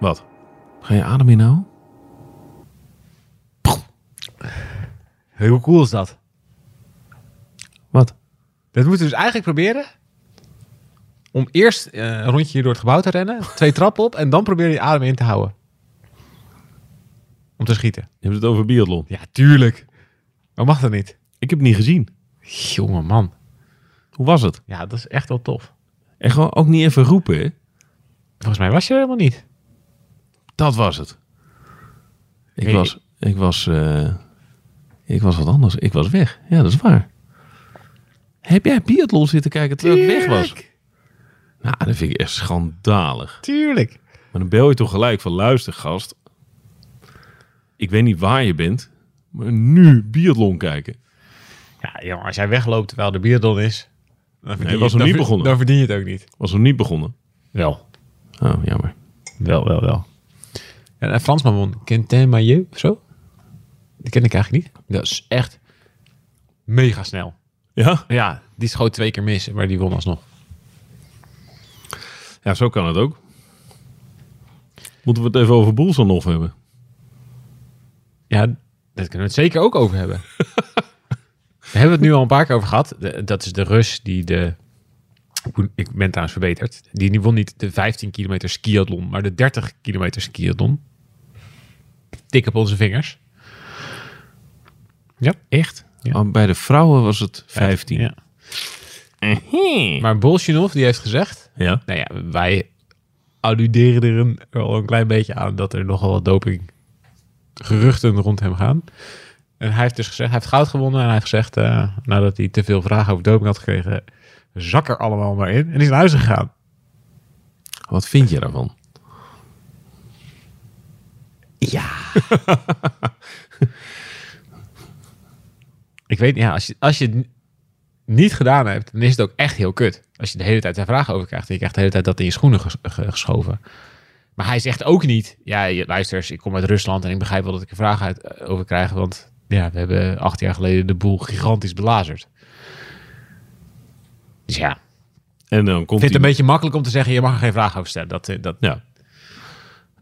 Wat? Ga je adem in nou? Heel cool is dat. Wat? Dat moeten we dus eigenlijk proberen. Om eerst eh, een rondje hier door het gebouw te rennen. Twee trappen op. En dan proberen je adem in te houden. Om te schieten. Je hebt het over biathlon. Ja, tuurlijk. Maar mag dat niet? Ik heb het niet gezien. Jonge man. Hoe was het? Ja, dat is echt wel tof. En gewoon ook niet even roepen, hè? Volgens mij was je er helemaal niet. Dat was het. Ik was, ik was, eh, ik was wat anders. Ik was weg. Ja, dat is waar. Heb jij biathlon zitten kijken terwijl ik weg was? Nou, dat vind ik echt schandalig. Tuurlijk. Maar dan bel je toch gelijk van luister gast. Ik weet niet waar je bent, maar nu biathlon kijken. Ja, jongen, als jij wegloopt terwijl de biathlon is... Dan was je- nog dan niet begonnen. Dan verdien je het ook niet. Was nog niet begonnen. Wel. Oh, jammer. Wel, wel, wel. Ja, een Fransman won. Quentin Maillot of zo? Die ken ik eigenlijk niet. Dat is echt mega snel. Ja? Ja, die schoot twee keer mis, maar die won alsnog. Ja, zo kan het ook. Moeten we het even over Boelsanov hebben? Ja, daar kunnen we het zeker ook over hebben. we hebben het nu al een paar keer over gehad. De- dat is de Rus die de... ik ben trouwens verbeterd. Die, won niet de 15 kilometer skiathlon, maar de 30 kilometer skiathlon. Tik op onze vingers. Ja. Echt? Ja. Oh, bij de vrouwen was het 15. Ja. Maar Bolsjunov die heeft gezegd... ja. Nou ja, wij alluderen er een, er al een klein beetje aan dat er nogal wat doping geruchten rond hem gaan. En hij heeft dus gezegd, hij heeft goud gewonnen en hij heeft gezegd, eh, nadat hij te veel vragen over doping had gekregen, zak er allemaal maar in en is naar huis gegaan. Wat vind je daarvan? Ja. Ik weet niet, ja, als je, als je het niet gedaan hebt, dan is het ook echt heel kut. Als je de hele tijd daar vragen over krijgt en je krijgt de hele tijd dat in je schoenen ges- ge- geschoven. Maar hij zegt ook niet, ja, luister eens, ik kom uit Rusland en ik begrijp wel dat ik er vragen uit, eh, over krijg, want ja, we hebben acht jaar geleden de boel gigantisch belazerd. Dus ja, En dan ik komt vind het een beetje makkelijk om te zeggen, je mag er geen vragen over stellen. Dat, eh, dat, Ja.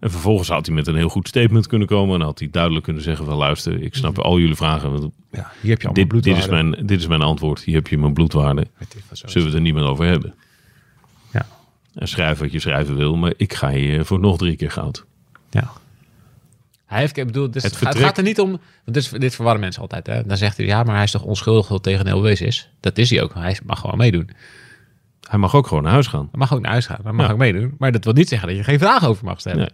En vervolgens had hij met een heel goed statement kunnen komen. En had hij duidelijk kunnen zeggen van luister, ik snap al jullie vragen. want ja, hier heb je allemaal Dit, dit, is mijn, dit is mijn antwoord. Hier heb je mijn bloedwaarde. Zullen we het er niet meer over hebben? Ja. En schrijf wat je schrijven wil. Maar ik ga je voor nog drie keer goud. Ja. Hij heeft, ik bedoel, dus Het het, gaat, vertrek- het gaat er niet om. Want dit, dit verwarren mensen altijd. Hè? Dan zegt hij, ja, maar hij is toch onschuldig dat tegen een LW's is. Dat is hij ook. Hij mag gewoon meedoen. Hij mag ook gewoon naar huis gaan. Hij mag ook naar huis gaan. Hij mag Ja. ook meedoen. Maar dat wil niet zeggen dat je geen vragen over mag stellen. Nee.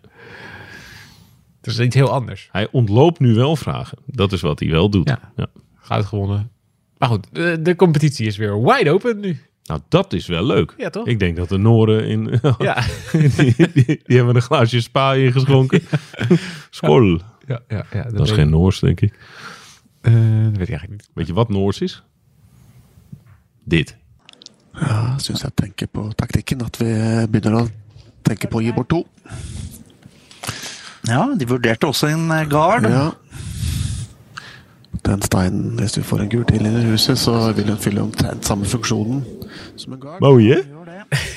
Dat is iets heel anders. Hij ontloopt nu wel vragen. Dat is wat hij wel doet. Ja. Ja. Goud gewonnen. Maar goed, de, de competitie is weer wide open nu. Nou, dat is wel leuk. Ja, toch? Ik denk dat de Noren in... Ja. die, die, die hebben een glaasje spa ingeschonken. Skol. Ja, ja, ja, Dat is geen Noors, denk ik. Eh, dat weet ik eigenlijk niet. Weet je wat Noors is? Dit. Ja, syns jeg tenker på taktikken. At vi begynner å tenke på å gi bort to. Ja, de vurderte også en eh, gard. Ja. Den steinen, hvis vi får en gul til inn i huset, så vil den fylle omtrent samme funksjonen som en gard. Mooi, hè?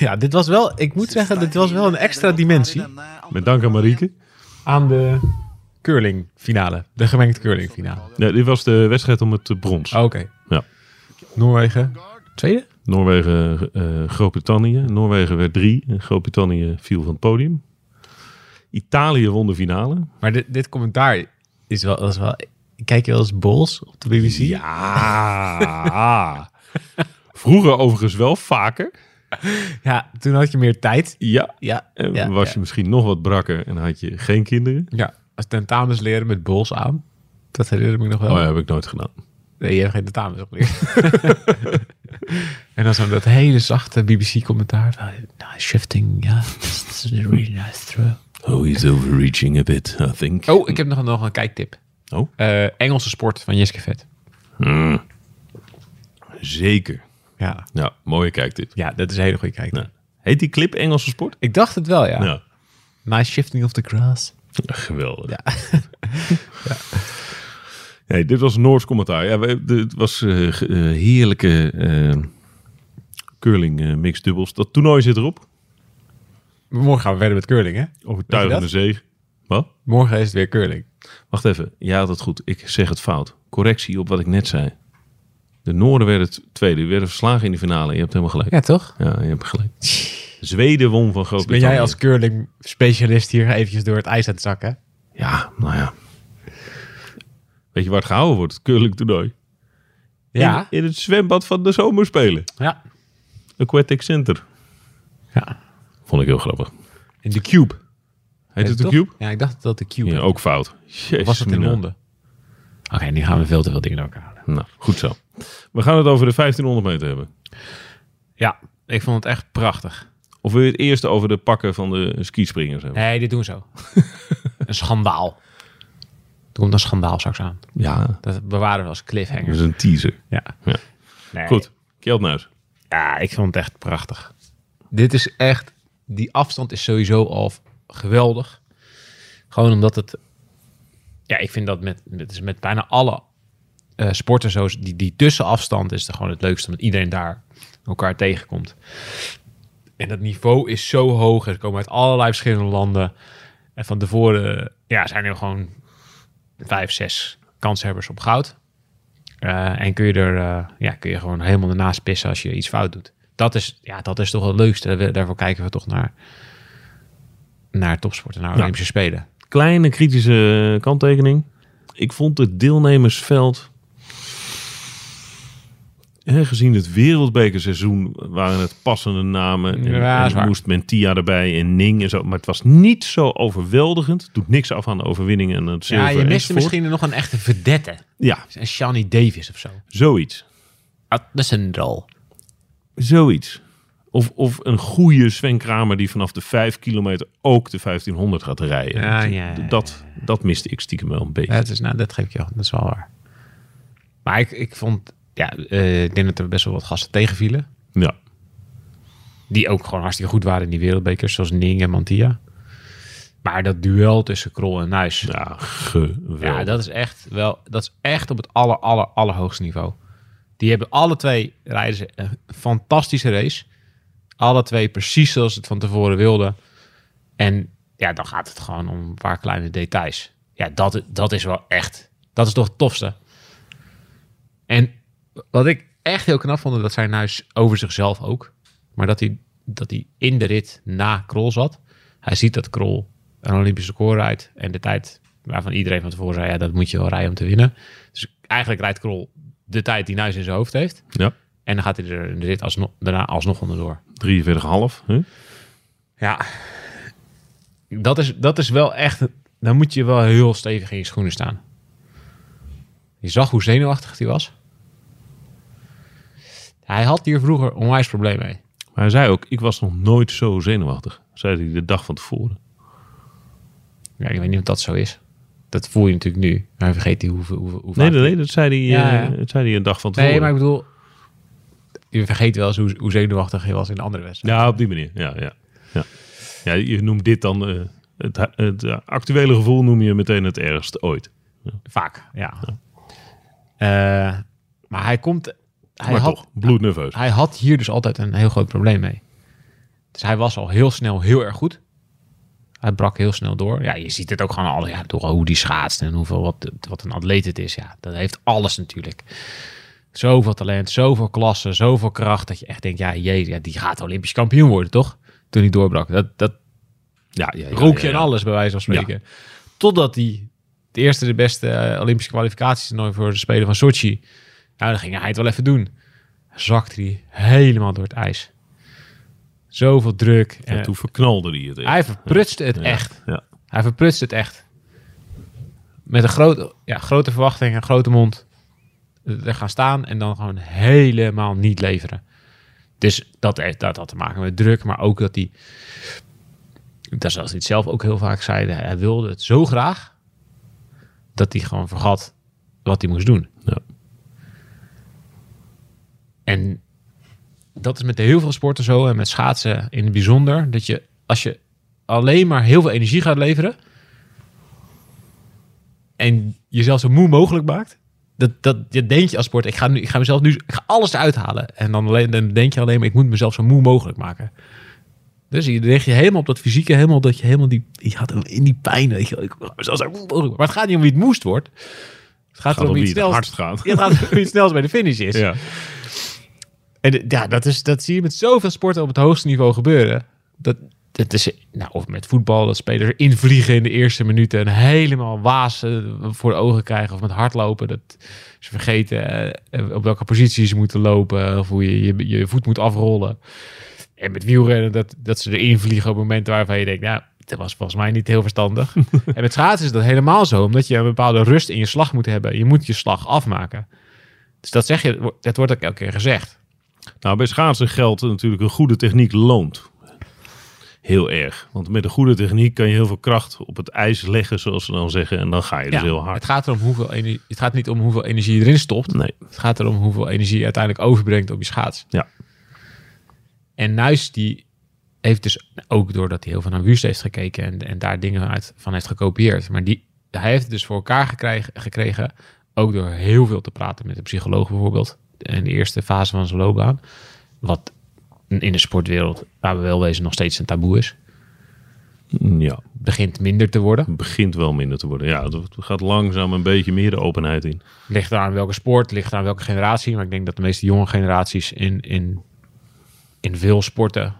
Ja, dit was wel, ik moet zeggen, dit was wel een extra dimensie Met dank aan Marieke. aan de curlingfinale. De gemengd curlingfinale. Ja, dit was de wedstrijd om het eh, brons. Oh, Oké. Ja. Noorwegen. Tweede? Noorwegen, eh, Groot-Brittannië. Noorwegen werd drie. En Groot-Brittannië viel van het podium. Italië won de finale. Maar dit, dit commentaar is wel, dat is wel... Kijk je wel eens Bols op de BBC? Ja. Vroeger overigens wel vaker. Ja, toen had je meer tijd. Ja. Ja, En ja, was ja. je misschien nog wat brakker en had je geen kinderen. Ja, als tentamens leren met Bols aan. Dat herinner ik me nog wel. Oh ja, heb ik nooit gedaan. Nee, je hebt geen tentamens opgeleerd. en dan zo dat hele zachte BBC-commentaar. Nou, shifting, ja. A really nice throw. Oh, he's overreaching a bit, I think. Oh, ik heb nog, nog een kijktip. Oh. Eh, Engelse sport van Jiske Vet. Zeker. Ja. Ja, mooie kijktip. ja, dat is een hele goede kijktip. Ja. Heet die clip Engelse sport? Ik dacht het wel, ja. Ja. Nice shifting of the grass. Geweldig. Ja. Nee, dit was Noors commentaar. Ja, we- was eh, eh, heerlijke eh, curling eh, mixed dubbels. Dat toernooi zit erop. Morgen gaan we verder met curling, hè? Overtuigende zege. Wat? Morgen is het weer curling. Wacht even. Ja, dat goed. Ik zeg het fout. Correctie op wat ik net zei. De Noorden werden het tweede. Die werden verslagen in de finale. Je hebt helemaal gelijk. Ja, toch? Ja, je hebt gelijk. Zweden won van Ben Groot-Brittannië. jij als curling specialist hier eventjes door het ijs aan het zakken? Ja, nou ja. Weet je waar het gehouden wordt? Het curling toernooi. Ja. In, in het zwembad van de zomerspelen. Ja. Aquatic Center. Ja. Vond ik heel grappig. In de Cube. Heet het de? Cube? Ja, ik dacht dat de Cube Ja, ook fout. Jezus, was het in. Londen? Oké, nu gaan we veel te veel dingen door elkaar halen. Nou, goed zo. We gaan het over de 1500 meter hebben. Ja, ik vond het echt prachtig. Of wil je het eerst over de pakken van de skispringers hebben? Nee, dit doen we zo. een schandaal. Er komt een schandaal straks aan. Ja, Dat bewaren we als dat cliffhanger. is een teaser. Ja. Ja. Nee. Goed, Kjeldnuis. Ja, ik vond het echt prachtig. Dit is echt... Die afstand is sowieso al geweldig. Gewoon omdat het... Ja, ik vind dat met, met, bijna alle eh, sporten zo... Die, die tussenafstand is er gewoon het leukste. Omdat iedereen daar elkaar tegenkomt. En dat niveau is zo hoog. Ze komen uit allerlei verschillende landen. En van tevoren ja, zijn er gewoon vijf, zes kanshebbers op goud. Eh, en kun je er eh, ja, kun je gewoon helemaal ernaast pissen als je iets fout doet. Dat is, ja, dat is toch het leukste. Daar- Daarvoor kijken we toch naar, naar topsporten, naar Olympische Spelen. Kleine kritische kanttekening. Ik vond het deelnemersveld... Gezien het wereldbekerseizoen waren het passende namen. En, Ja, moest Mentia erbij en Ning en zo. Maar het was niet zo overweldigend. Doet niks af aan de overwinningen en het zilver Ja, je miste enzovoort. misschien nog een echte verdette. Ja, Een Shani Davis of zo. zoiets. Dat is een rol. Zoiets. Of, of een goede Sven Kramer die vanaf de 5 kilometer ook de 1500 gaat rijden. Ja, ja, ja, dat, dat miste ik stiekem wel een beetje. Ja, dat, is, nou, dat geef ik je. Dat is wel waar. Maar ik, ik vond... Ja, eh, ik denk dat er best wel wat gasten tegenvielen. Ja. Die ook gewoon hartstikke goed waren in die wereldbekers. Zoals Ning en Mantia. Maar dat duel tussen Krol en Nuis... Ja, geweldig. Ja, dat is echt wel, dat is echt op het aller, aller, allerhoogste niveau. Die hebben alle twee rijden ze een fantastische race. Alle twee precies zoals ze het van tevoren wilden. En ja, dan gaat het gewoon om een paar kleine details. Ja, dat, dat is wel echt, dat is toch het tofste. En wat ik echt heel knap vond, dat zijn Nuis over zichzelf ook. Maar dat hij, dat hij in de rit na Krol zat. Hij ziet dat Krol een Olympische record rijdt. En de tijd waarvan iedereen van tevoren zei, ja, dat moet je wel rijden om te winnen. Dus eigenlijk rijdt Krol de tijd die Nuis in zijn hoofd heeft. Ja, En dan gaat hij er in de rit alsnog, daarna alsnog onderdoor. 43,5. Hè? Ja, dat is, dat is wel echt... Dan moet je wel heel stevig in je schoenen staan. Je zag hoe zenuwachtig hij was. Hij had hier vroeger onwijs probleem mee. Maar hij zei ook, ik was nog nooit zo zenuwachtig. Zei hij de dag van tevoren. Ja, ik weet niet of dat zo is. Dat voel je natuurlijk nu. Maar vergeet hij hoe, hoe, hoe Nee, nee, nee, dat zei hij, Ja, eh, ja. dat zei hij een dag van tevoren. Nee, maar ik bedoel... Je vergeet wel eens hoe, hoe zenuwachtig hij was in de andere wedstrijd. Ja, op die manier. Ja, ja. ja. ja je noemt dit dan... eh, het, het actuele gevoel noem je meteen het ergste ooit. Vaak, ja. Eh, maar hij komt... Hij maar had, toch, bloednerveus. hij had hier dus altijd een heel groot probleem mee. Dus hij was al heel snel heel erg goed. Hij brak heel snel door. Ja, je ziet het ook gewoon al, ja, door hoe die schaatst en hoeveel wat, wat een atleet het is. Ja, dat heeft alles natuurlijk. Zoveel talent, zoveel klasse, zoveel kracht. Dat je echt denkt, ja, jee, ja, die gaat Olympisch kampioen worden, toch? Toen hij doorbrak. Dat, dat Ja, ja, ja, rook je en alles, bij wijze van spreken. Totdat hij de eerste, de beste eh, Olympische kwalificaties voor de Spelen van Sochi. Nou, dan ging hij het wel even doen. Zakte hij helemaal door het ijs. Zoveel druk. En Eh, toen verknalde hij het. echt. hij verprutste het echt. Ja. Hij verprutste het echt. Met een grote, ja, grote verwachting, een grote mond. Er gaan staan en dan gewoon helemaal niet leveren. Dus dat, heeft- dat had te maken met druk, maar ook dat hij dat zoals hij het zelf ook heel vaak zei, hij hij wilde het zo graag dat hij gewoon vergat wat hij moest doen. Ja. En dat is met heel veel sporten zo en met schaatsen in het bijzonder, dat je als je alleen maar heel veel energie gaat leveren en jezelf zo moe mogelijk maakt, dat, dat je denk je als sport, ik ga, nu, ik ga mezelf nu, ik ga alles eruit halen. En dan, alleen, dan denk je alleen maar, ik moet mezelf zo moe mogelijk maken. Dus je richt je helemaal op dat fysieke, helemaal dat je helemaal die, je gaat in die pijn, weet je, ik mezelf zo moe mogelijk maken. Maar het gaat niet om wie het moest wordt. Het gaat, om wie het snelst hardst gaat. Het gaat om wie het snelst bij de finish is. Ja. En ja, dat, is, dat zie je met zoveel sporten op het hoogste niveau gebeuren. Dat, dat is, nou, of met voetbal, dat spelers invliegen in de eerste minuten en helemaal wazen voor de ogen krijgen. Of met hardlopen, dat ze vergeten eh, op welke positie ze moeten lopen. Of hoe je je, je voet moet afrollen. En met wielrennen, dat, dat ze erin vliegen op momenten waarvan je denkt, nou, dat was volgens mij niet heel verstandig. en met schaatsen is dat helemaal zo, omdat je een bepaalde rust in je slag moet hebben. Je moet je slag afmaken. Dus dat zeg je, dat wordt ook elke keer gezegd. Nou, bij schaatsen geldt natuurlijk een goede techniek loont. Heel erg. Want met een goede techniek kan je heel veel kracht op het ijs leggen, zoals ze dan zeggen. En dan ga je dus heel hard. Het gaat, erom hoeveel energie, het gaat niet om hoeveel energie je erin stopt. Nee. Het gaat erom hoeveel energie je uiteindelijk overbrengt op je schaats. Ja. En Nuis die heeft dus ook doordat hij heel veel naar Wust heeft gekeken en, en daar dingen uit, van heeft gekopieerd. Maar die, hij heeft het dus voor elkaar gekregen, gekregen, ook door heel veel te praten met een psycholoog bijvoorbeeld. In de eerste fase van zijn loopbaan. Wat in de sportwereld, waar we wel wezen, nog steeds een taboe is. Ja, Begint minder te worden. begint wel minder te worden. Ja, het gaat langzaam een beetje meer de openheid in. Ligt aan welke sport, ligt aan welke generatie. Maar ik denk dat de meeste jonge generaties in, in, in veel sporten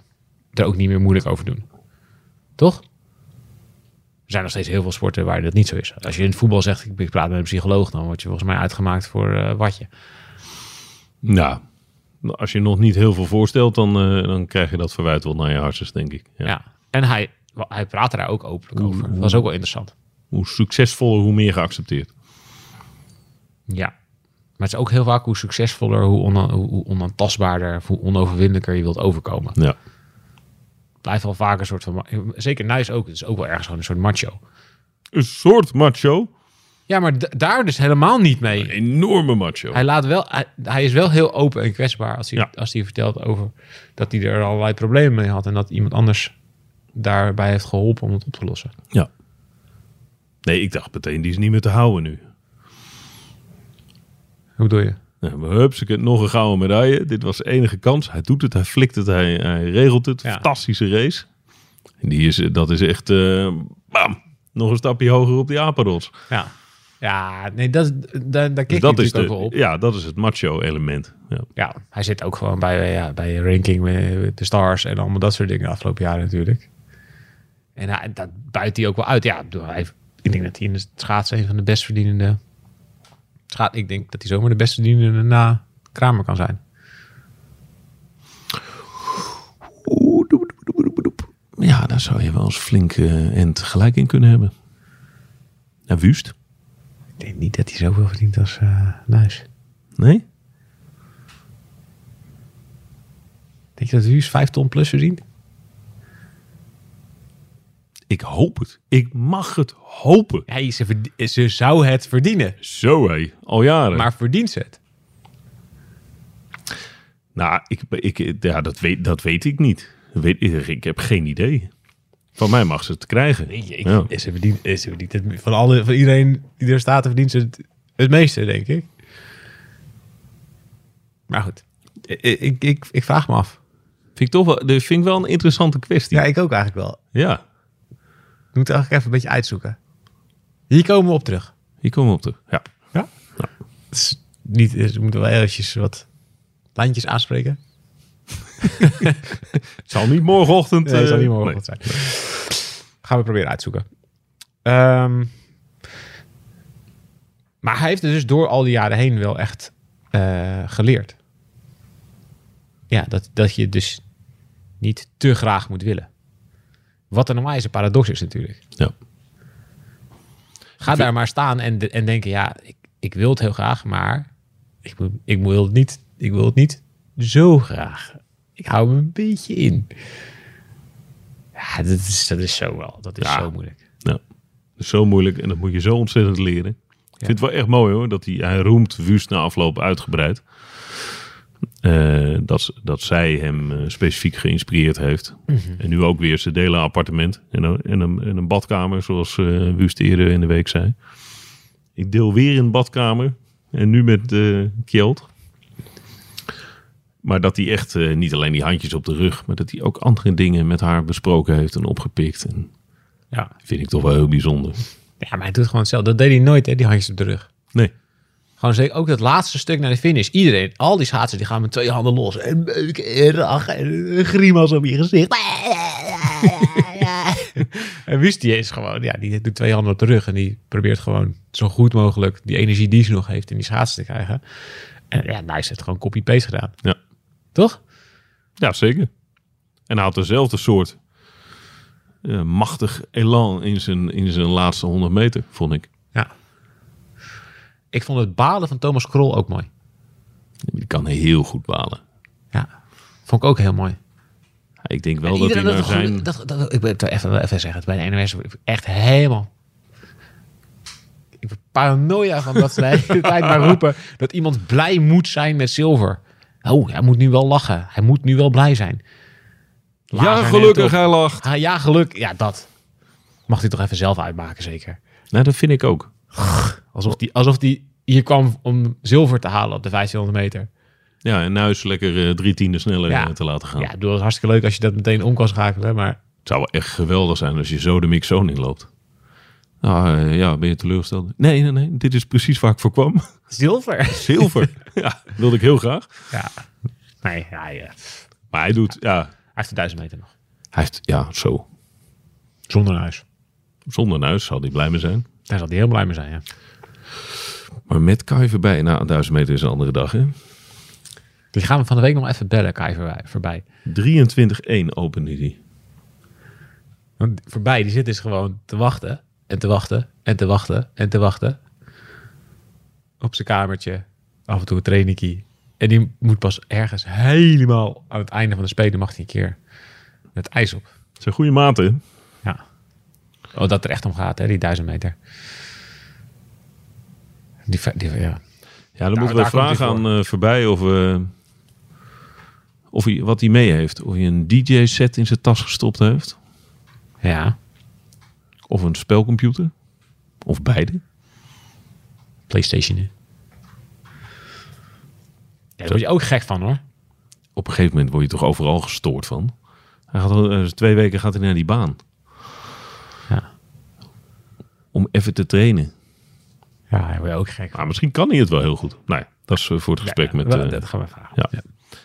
er ook niet meer moeilijk over doen. Toch? Er zijn nog steeds heel veel sporten waar dat niet zo is. Als je in het voetbal zegt, ik praat met een psycholoog, dan word je volgens mij uitgemaakt voor eh watje. Nou, als je nog niet heel veel voorstelt, dan, eh, dan krijg je dat verwijt wel naar je hartjes, denk ik. Ja. Ja. En hij, hij praatte daar ook openlijk over. Dat was ook wel interessant. Hoe succesvoller, hoe meer geaccepteerd. Ja. Maar het is ook heel vaak hoe succesvoller, hoe, ona- hoe onaantastbaarder, hoe onoverwinnelijker je wilt overkomen. Ja. blijft wel vaak een soort van... Zeker Nijs ook. Het is ook wel ergens gewoon een soort macho. Een soort macho. Ja, maar daar dus helemaal niet Een mee. enorme macho. Hij, laat wel, hij, hij is wel heel open en kwetsbaar als hij, Ja. als hij vertelt over dat hij er allerlei problemen mee had. En dat iemand anders daarbij heeft geholpen om het op te lossen. Ja. Nee, ik dacht meteen, die is niet meer te houden nu. Hoe bedoel je? Nou, maar hupsake, nog een gouden medaille. Dit was de enige kans. Hij doet het, hij flikt het, hij, hij regelt het. Ja. Fantastische race. En die is, dat is echt, eh, bam, nog een stapje hoger op die apenrots. Ja. Ja, nee, dat, daar, daar Dus kijk dat je is, natuurlijk ook de, wel op. ja, dat is het macho element. Ja. Ja, hij zit ook gewoon bij, ja, bij ranking met de stars en allemaal dat soort dingen de afgelopen jaren natuurlijk. En hij, dat buit hij ook wel uit. Ja, ik hij, ik denk dat hij in de schaatsen een van de best verdienende... Schaat, ik denk dat hij zomaar de best verdienende na Kramer kan zijn. Ja, daar zou je wel eens flink eh end gelijk in kunnen hebben. En Wust? Ik denk niet dat hij zoveel verdient als uh, Nuis. Nee? Denk je dat Huus 5 ton plus verdient? Ik hoop het. Ik mag het hopen. Hij, ze, verd- ze zou het verdienen. Zo hé, al jaren. Maar verdient ze het? Nou, ik, ik, ja, dat, weet, dat weet ik niet. Weet, ik heb geen idee. Van mij mag ze het krijgen. Nee, ik, Ja. ze, verdient, ze verdient het. Van, alle, van iedereen die er staat, verdient ze het, het meeste, denk ik. Maar goed, ik, ik, ik, ik vraag me af. Vind ik toch wel, dat vind ik wel een interessante kwestie. Ja, ik ook eigenlijk wel. Ja, We moeten eigenlijk even een beetje uitzoeken. Hier komen we op terug. hier komen we op terug. Ja. Ja? Het is niet, we moeten wel eventjes wat lijntjes aanspreken. Het zal niet morgenochtend... Nee, zal eh, niet mogelijk zijn. Gaan we proberen uitzoeken. Ehm, maar hij heeft dus door al die jaren heen wel echt eh, geleerd. Ja, dat, dat je dus niet te graag moet willen. Wat er normaal is een paradox is natuurlijk. Ja. Ga daar maar staan en, de- en denken, ja, ik, ik wil het heel graag, maar ik, ik, wil het niet, ik wil het niet zo graag. Ik hou me een beetje in. Ja, Ja, dat is, dat is zo wel. Dat is Ja. zo moeilijk. Dat is zo moeilijk en dat moet je zo ontzettend leren. Ik vind het wel echt mooi hoor, dat hij, hij roemt Wust na afloop uitgebreid. Eh, dat, dat zij hem eh, specifiek geïnspireerd heeft. En nu ook weer, ze delen een appartement en een, en een, en een badkamer, zoals eh Wust eerder in de week zei. Ik deel weer een badkamer en nu met eh Kjeld. Maar dat hij echt eh, niet alleen die handjes op de rug, maar dat hij ook andere dingen met haar besproken heeft en opgepikt. En Ja. vind ik toch wel heel bijzonder. ja, maar hij doet gewoon hetzelfde. Dat deed hij nooit, hè, die handjes op de rug. Nee. Gewoon zeker ook dat laatste stuk naar de finish. Iedereen, al die schaatsers, die gaan met twee handen los. En beuken en en grimas op je gezicht. en Wust die is gewoon, ja, die doet twee handen op de rug. En die probeert gewoon zo goed mogelijk die energie die ze nog heeft in die schaatsen te krijgen. En ja, is het gewoon copy-paste gedaan. Ja. Toch? Ja, zeker. En hij had dezelfde soort eh, machtig elan in zijn, in zijn laatste 100 meter, vond ik. Ja. Ik vond het balen van Thomas Krol ook mooi. Die kan heel goed balen. Ja. Vond ik ook heel mooi. Ik denk wel dat hij dat gewoon- zijn... Dat, dat, ik wil het even, even zeggen, bij de NOS echt helemaal... Ik ben paranoia van dat ze de hele tijd maar roepen dat iemand blij moet zijn met zilver. Oh, hij moet nu wel lachen. Hij moet nu wel blij zijn. Ja, gelukkig, hij lacht. Ah, ja, geluk. Ja, dat. Mag hij toch even zelf uitmaken, zeker. Nou, dat vind ik ook. Alsof die, alsof die hier kwam om zilver te halen op de 1500 meter. Ja, en Nuis lekker eh, drie tienden sneller Ja. eh, te laten gaan. Ja, dat is hartstikke leuk als je dat meteen om kan schakelen, maar... Het zou wel echt geweldig zijn als je zo de mixzone inloopt. Ah, eh, ja, ben je teleurgesteld? Nee, nee, nee. Dit is precies waar ik voor kwam. Zilver? Zilver. ja, wilde ik heel graag. Ja. Nee, ja, ja. Maar hij doet, ja, Hij heeft de 1000 meter nog. hij heeft, ja, zo. Zonder huis. Zonder Nuis zal hij blij mee zijn. Daar zal hij heel blij mee zijn, ja. Maar met Kai voorbij, nou, 1000 meter is een andere dag, hè? Die gaan we van de week nog even bellen, Kai, voorbij. voorbij. 23-1 opende die. Want voorbij, die zit dus gewoon te wachten. En te wachten. En te wachten. En te wachten. Op zijn kamertje. Af en toe een trainingkie. En die moet pas ergens helemaal aan het einde van de spelen mag hij een keer het ijs op. Het zijn goede maten. Ja. Oh, dat er echt om gaat, hè, die duizend meter. Die, die, ja. Ja, dan Daar- moeten we vragen aan eh, voorbij of, eh, of hij, wat hij mee heeft. Of hij een DJ-set in zijn tas gestopt heeft. ja, Of een spelcomputer. Of beide. PlayStation. hè. Ja, daar word je ook gek van, hoor. Op een gegeven moment word je toch overal gestoord van. Hij gaat, al, eh, twee weken gaat hij naar die baan. Ja. Om even te trainen. Ja, daar word je ook gek van. Maar misschien kan hij het wel heel goed. Nou ja, dat is eh, voor het gesprek Ja, met... wel, eh, dat gaan we vragen.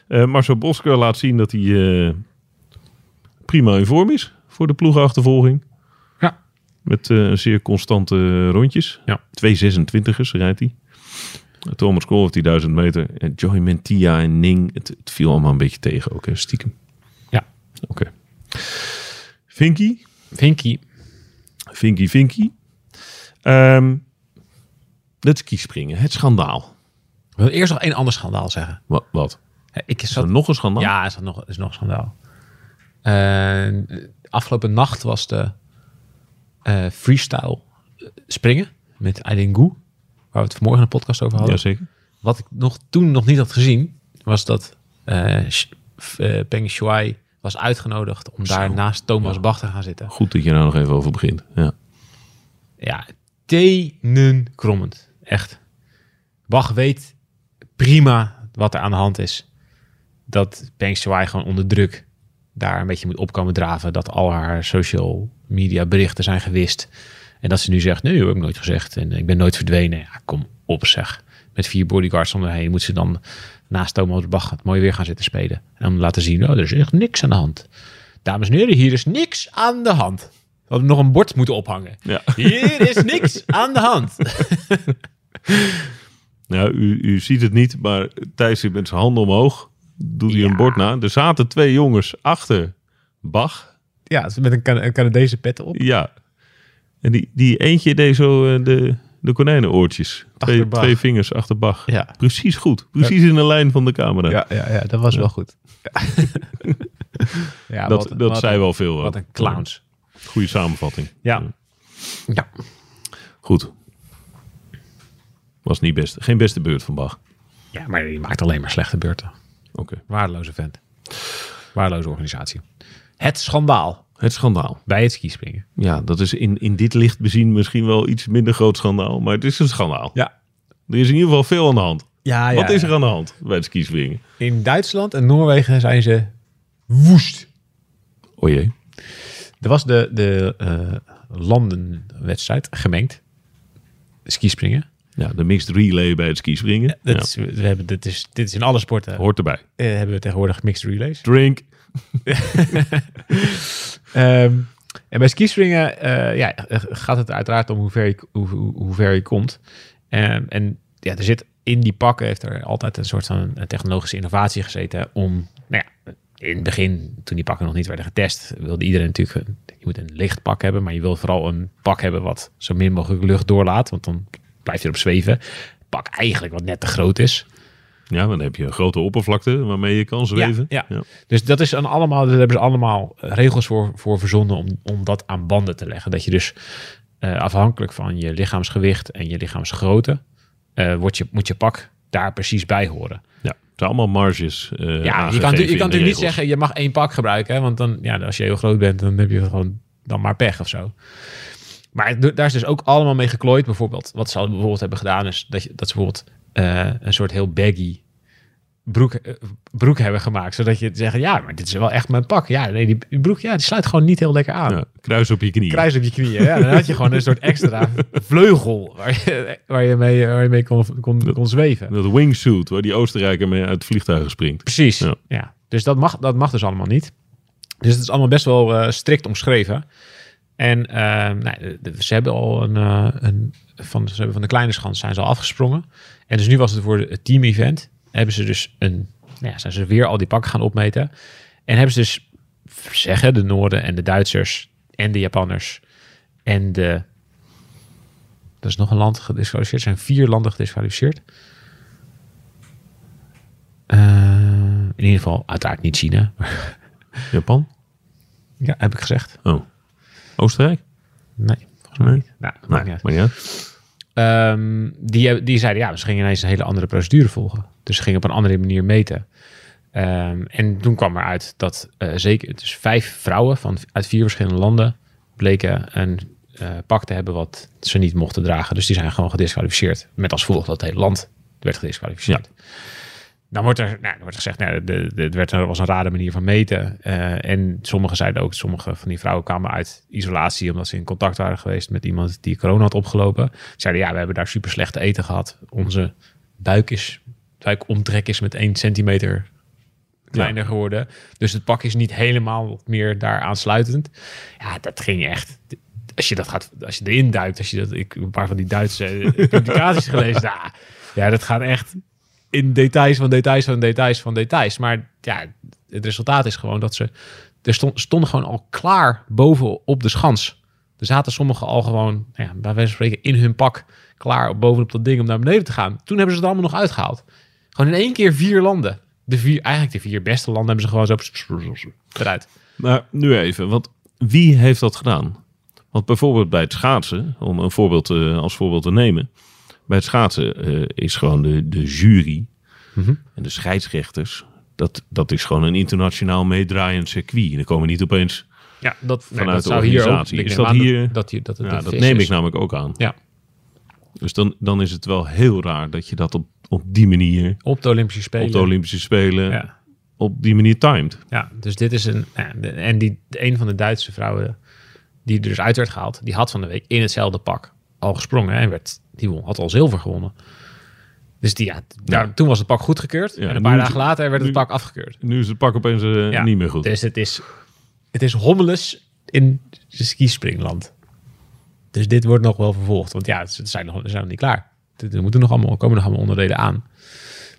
ja. Marcel Bosker laat zien dat hij prima in vorm is voor de ploegenachtervolging. Met eh, zeer constante rondjes. Ja. 226ers rijdt hij. Thomas Krol heeft die 1000 meter. En Joy Mentia en Ning. Het, het viel allemaal een beetje tegen ook, hè, stiekem. Ja. Oké. Vinky. Vinky. Vinky, Vinky. Ehm het skispringen. Het schandaal. Ik wil eerst nog één ander schandaal zeggen. Wat? wat? Ik Is er nog een schandaal? Ja, is er nog, is nog een schandaal. Eh, afgelopen nacht was de eh, freestyle springen met Aiden Gu, waar we het vanmorgen de podcast over hadden. Jazeker. Wat ik nog, toen nog niet had gezien, was dat eh eh, Peng Shuai was uitgenodigd om daar Zo. naast Thomas Bach te gaan zitten. Goed dat je nou nog even over begint. Ja. Ja, tenenkrommend. Echt. Bach weet prima wat er aan de hand is. Dat Peng Shuai gewoon onder druk daar een beetje moet opkomen draven. Dat al haar social media berichten zijn gewist. En dat ze nu zegt, nee, dat heb ik nooit gezegd. En ik ben nooit verdwenen. Ja, kom op zeg. Met vier bodyguards om haar heen moet ze dan naast Thomas Bach het mooi weer gaan zitten spelen. En dan laten zien, oh, er is echt niks aan de hand. Dames en heren, hier is niks aan de hand. We hadden nog een bord moeten ophangen. Ja. Hier is niks aan de hand. Nou, u, u ziet het niet, maar Thijs zit met zijn handen omhoog. Doet hij Ja. een bord na. Er zaten twee jongens achter Bach. Ja, met een, Can- een Canadese pet op. Ja. En die, die eentje deed zo eh, de, de konijnenoortjes. Twee, twee vingers achter Bach. Ja. Precies goed. Precies in de lijn van de camera. Ja, ja, ja, dat was wel goed. Ja, dat wat- dat wat zei een- wel veel. Wat een clowns. Goede samenvatting. Ja. Ja. Goed. Was niet best. Geen beste beurt van Bach. ja, maar die maakt alleen maar slechte beurten. Oké. Waardeloze vent. Waardeloze organisatie. Het schandaal Het schandaal. bij het skispringen. Ja, dat is in, in dit licht bezien misschien wel iets minder groot schandaal. Maar het is een schandaal. Ja. Er is in ieder geval veel aan de hand. Ja, Wat is er aan de hand bij het skispringen? In Duitsland en Noorwegen zijn ze woest. O jee. Er was de, de eh, landenwedstrijd gemengd. Skispringen. Ja, de mixed relay bij het skispringen. Dat Ja, is, we hebben, dit, is, dit is in alle sporten. hoort erbij. eh, hebben we tegenwoordig mixed relays. Drink. Ehm, en bij skispringen eh, ja, gaat het uiteraard om hoe ver je, hoe, hoe, hoe ver je komt. Ehm, en ja, er zit in die pakken heeft er altijd een soort van technologische innovatie gezeten om, nou ja, in het begin, toen die pakken nog niet werden getest, wilde iedereen natuurlijk, een, je moet een licht pak hebben, maar je wil vooral een pak hebben wat zo min mogelijk lucht doorlaat, want dan blijf je erop zweven. Pak eigenlijk wat net te groot is. Ja, dan heb je een grote oppervlakte waarmee je kan zweven. Ja, Dus dat is dan allemaal, daar hebben ze allemaal regels voor, voor verzonnen om, om dat aan banden te leggen. Dat je dus eh, afhankelijk van je lichaamsgewicht en je lichaamsgrootte, eh, wordt je, moet je pak daar precies bij horen. Ja, het zijn allemaal marges. eh, Ja, je kan, je kan natuurlijk niet zeggen, je mag één pak gebruiken. Hè, want dan, ja, als je heel groot bent, dan heb je gewoon dan maar pech of zo. Maar daar is dus ook allemaal mee geklooid. Bijvoorbeeld, wat ze al bijvoorbeeld hebben gedaan, is dat, je, dat ze bijvoorbeeld eh, een soort heel baggy broek, eh, broek hebben gemaakt. Zodat je zegt, ja, maar dit is wel echt mijn pak. Ja, nee, die, die broek, ja, die sluit gewoon niet heel lekker aan. Ja, kruis op je knieën. Kruis op je knieën. Ja, dan had je gewoon een soort extra vleugel waar je, waar je mee, waar je mee kon, kon, kon zweven. Dat wingsuit waar die Oostenrijker mee uit vliegtuigen springt. Precies. Ja. Ja. Dus dat mag, dat mag dus allemaal niet. Dus het is allemaal best wel eh, strikt omschreven. En nou, ze hebben al een, een van, ze hebben van de kleine schans zijn ze al afgesprongen. En dus nu was het voor het team event. Hebben ze dus een, nou ja, zijn ze weer al die pakken gaan opmeten. En hebben ze dus zeggen de Noorden en de Duitsers en de Japanners en de dat is nog een land gedisqualificeerd. Er zijn vier landen gedisqualificeerd. Eh, in ieder geval, uiteraard niet China. Japan? ja, heb ik gezegd. Oh. Oostenrijk? Nee, volgens mij Nee. niet. Nou, Nee, maar niet uit. Ehm, die, die zeiden, ja, ze gingen ineens een hele andere procedure volgen. Dus ze gingen op een andere manier meten. Ehm, en toen kwam eruit dat eh, zeker dus vijf vrouwen van, uit vier verschillende landen bleken een eh, pak te hebben wat ze niet mochten dragen. Dus die zijn gewoon gedisqualificeerd. Met als gevolg dat het hele land werd gedisqualificeerd. Dan wordt er, nou, dan wordt er gezegd, nou, de, de, het werd, er was een rare manier van meten. Eh, en sommigen zeiden ook, sommige van die vrouwen kwamen uit isolatie omdat ze in contact waren geweest met iemand die corona had opgelopen. Zeiden, ja, we hebben daar super slecht te eten gehad. Onze buik is, buikomtrek is met 1 centimeter kleiner geworden. Dus het pak is niet helemaal meer daar aansluitend. Ja, dat ging echt. Als je dat gaat, als je erin duikt, als je dat, ik een paar van die Duitse publicaties gelezen, ja, ja, dat gaat echt in details van details van details van details. Maar ja, het resultaat is gewoon dat ze er stond, stonden gewoon al klaar boven op de schans. Er zaten sommigen al gewoon, nou ja, bij wijze van spreken, in hun pak klaar bovenop dat ding om naar beneden te gaan. Toen hebben ze het allemaal nog uitgehaald. Gewoon in één keer vier landen. De vier, eigenlijk de vier beste landen hebben ze gewoon zo eruit. Maar nu even, want wie heeft dat gedaan? Want bijvoorbeeld bij het schaatsen, om een voorbeeld eh, als voorbeeld te nemen. Bij het schaatsen eh, is gewoon de, de jury Mhm. en de scheidsrechters. Dat, dat is gewoon een internationaal meedraaiend circuit. Er komen niet opeens. Ja, dat, nee, Vanuit dat de zou hier ook. organisatie. Is dat hier- Dat, je, dat het Ja, dat neem is. ik namelijk ook aan. Ja, Dus dan, dan is het wel heel raar dat je dat op, op die manier, op de Olympische Spelen. op de Olympische Spelen, Ja. op die manier timed. Ja, dus dit is een. en die, een van de Duitse vrouwen die er dus uit werd gehaald, die had van de week in hetzelfde pak al gesprongen hè, en werd, die won, had al zilver gewonnen. Dus die, ja, daar, toen was het pak goedgekeurd. Ja, en een paar dagen later werd het nu- pak afgekeurd. Nu is het pak opeens eh, Ja, niet meer goed. Dus het is, het is hommeles in skispringland. Dus dit wordt nog wel vervolgd. Want ja, ze zijn nog, ze zijn nog niet klaar. Er moeten nog allemaal, komen nog allemaal onderdelen aan.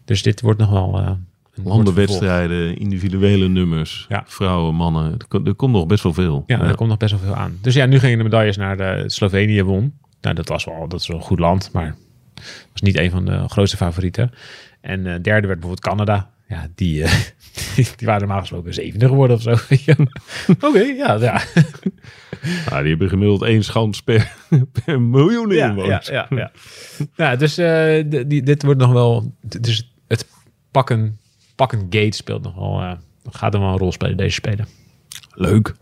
Dus dit wordt nog wel... Landenwedstrijden, individuele nummers, Ja. vrouwen, mannen. Er, er komt nog best wel veel. Ja, er komt nog best wel veel aan. Dus ja, nu gingen de medailles naar de Slovenië won. Nou, dat was wel, dat is wel een goed land, maar was niet een van de grootste favorieten. En eh, derde werd bijvoorbeeld Canada. ja, die, eh, die, die waren normaal gesproken zevende geworden of zo. Oké, ja, ja. Nou, die hebben gemiddeld één schans per, per miljoen Ja, inwoners. ja, ja, ja. ja dus eh, d- die, dit wordt nog wel... Dus het pakken, pakken gate speelt nog wel... gaat er wel een rol spelen, deze spelen. Leuk.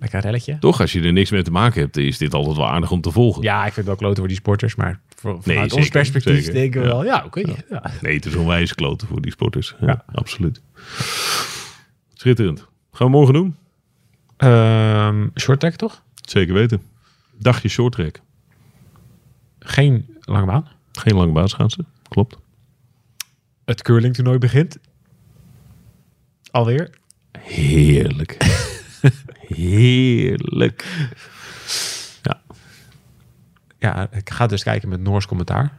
Lekker relletje. Toch, als je er niks mee te maken hebt, is dit altijd wel aardig om te volgen. Ja, ik vind het wel kloten voor die sporters, maar voor, vanuit ons zeker, perspectief zeker. denken we Ja. wel, ja, oké. ja. Nee, het is onwijs kloten voor die sporters. Ja, absoluut. Schitterend. Gaan we morgen doen? Ehm short track toch? Zeker weten. Dagje short track. Geen lange baan. Geen lange baanschaatsen. Klopt. Het curling toernooi begint. Alweer. Heerlijk. Heerlijk. Ja. Ja, ik ga dus kijken met Noors commentaar.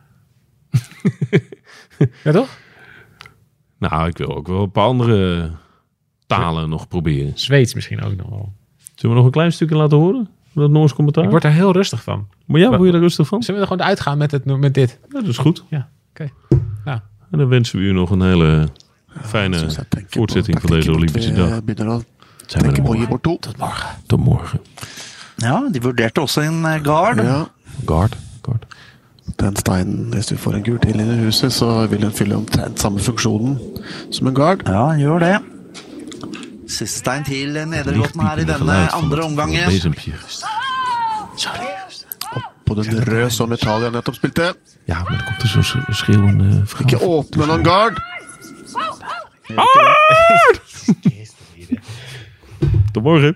ja, toch? Nou, ik wil ook wel een paar andere talen nog proberen. Zweeds misschien ook nog wel. Zullen we nog een klein stukje laten horen? Dat Noors commentaar? Ik word er heel rustig van. Maar ja, word je er rustig van? Zullen we er gewoon uitgaan met, het, met dit? Ja, dat is goed. Ja, oké. Nou, En dan wensen we u nog een hele fijne voortzetting van deze Olympische dag. Er tenke på bort to. Tot morgen. Tot morgen. Ja, de vurderte også en eh, gard. Ja, Gard. Guard. den steinen, hvis du får en gul til inn i huset, så vil den fylle omtrent samme funksjonen som en guard. Ja, gjør det. Siste stein til Nedregåten her i denne andre omgangen. Oppå den røde som Italia nettopp spilte. Ja, men det kom til å skrive en. Ikke åpne noen guard! До може!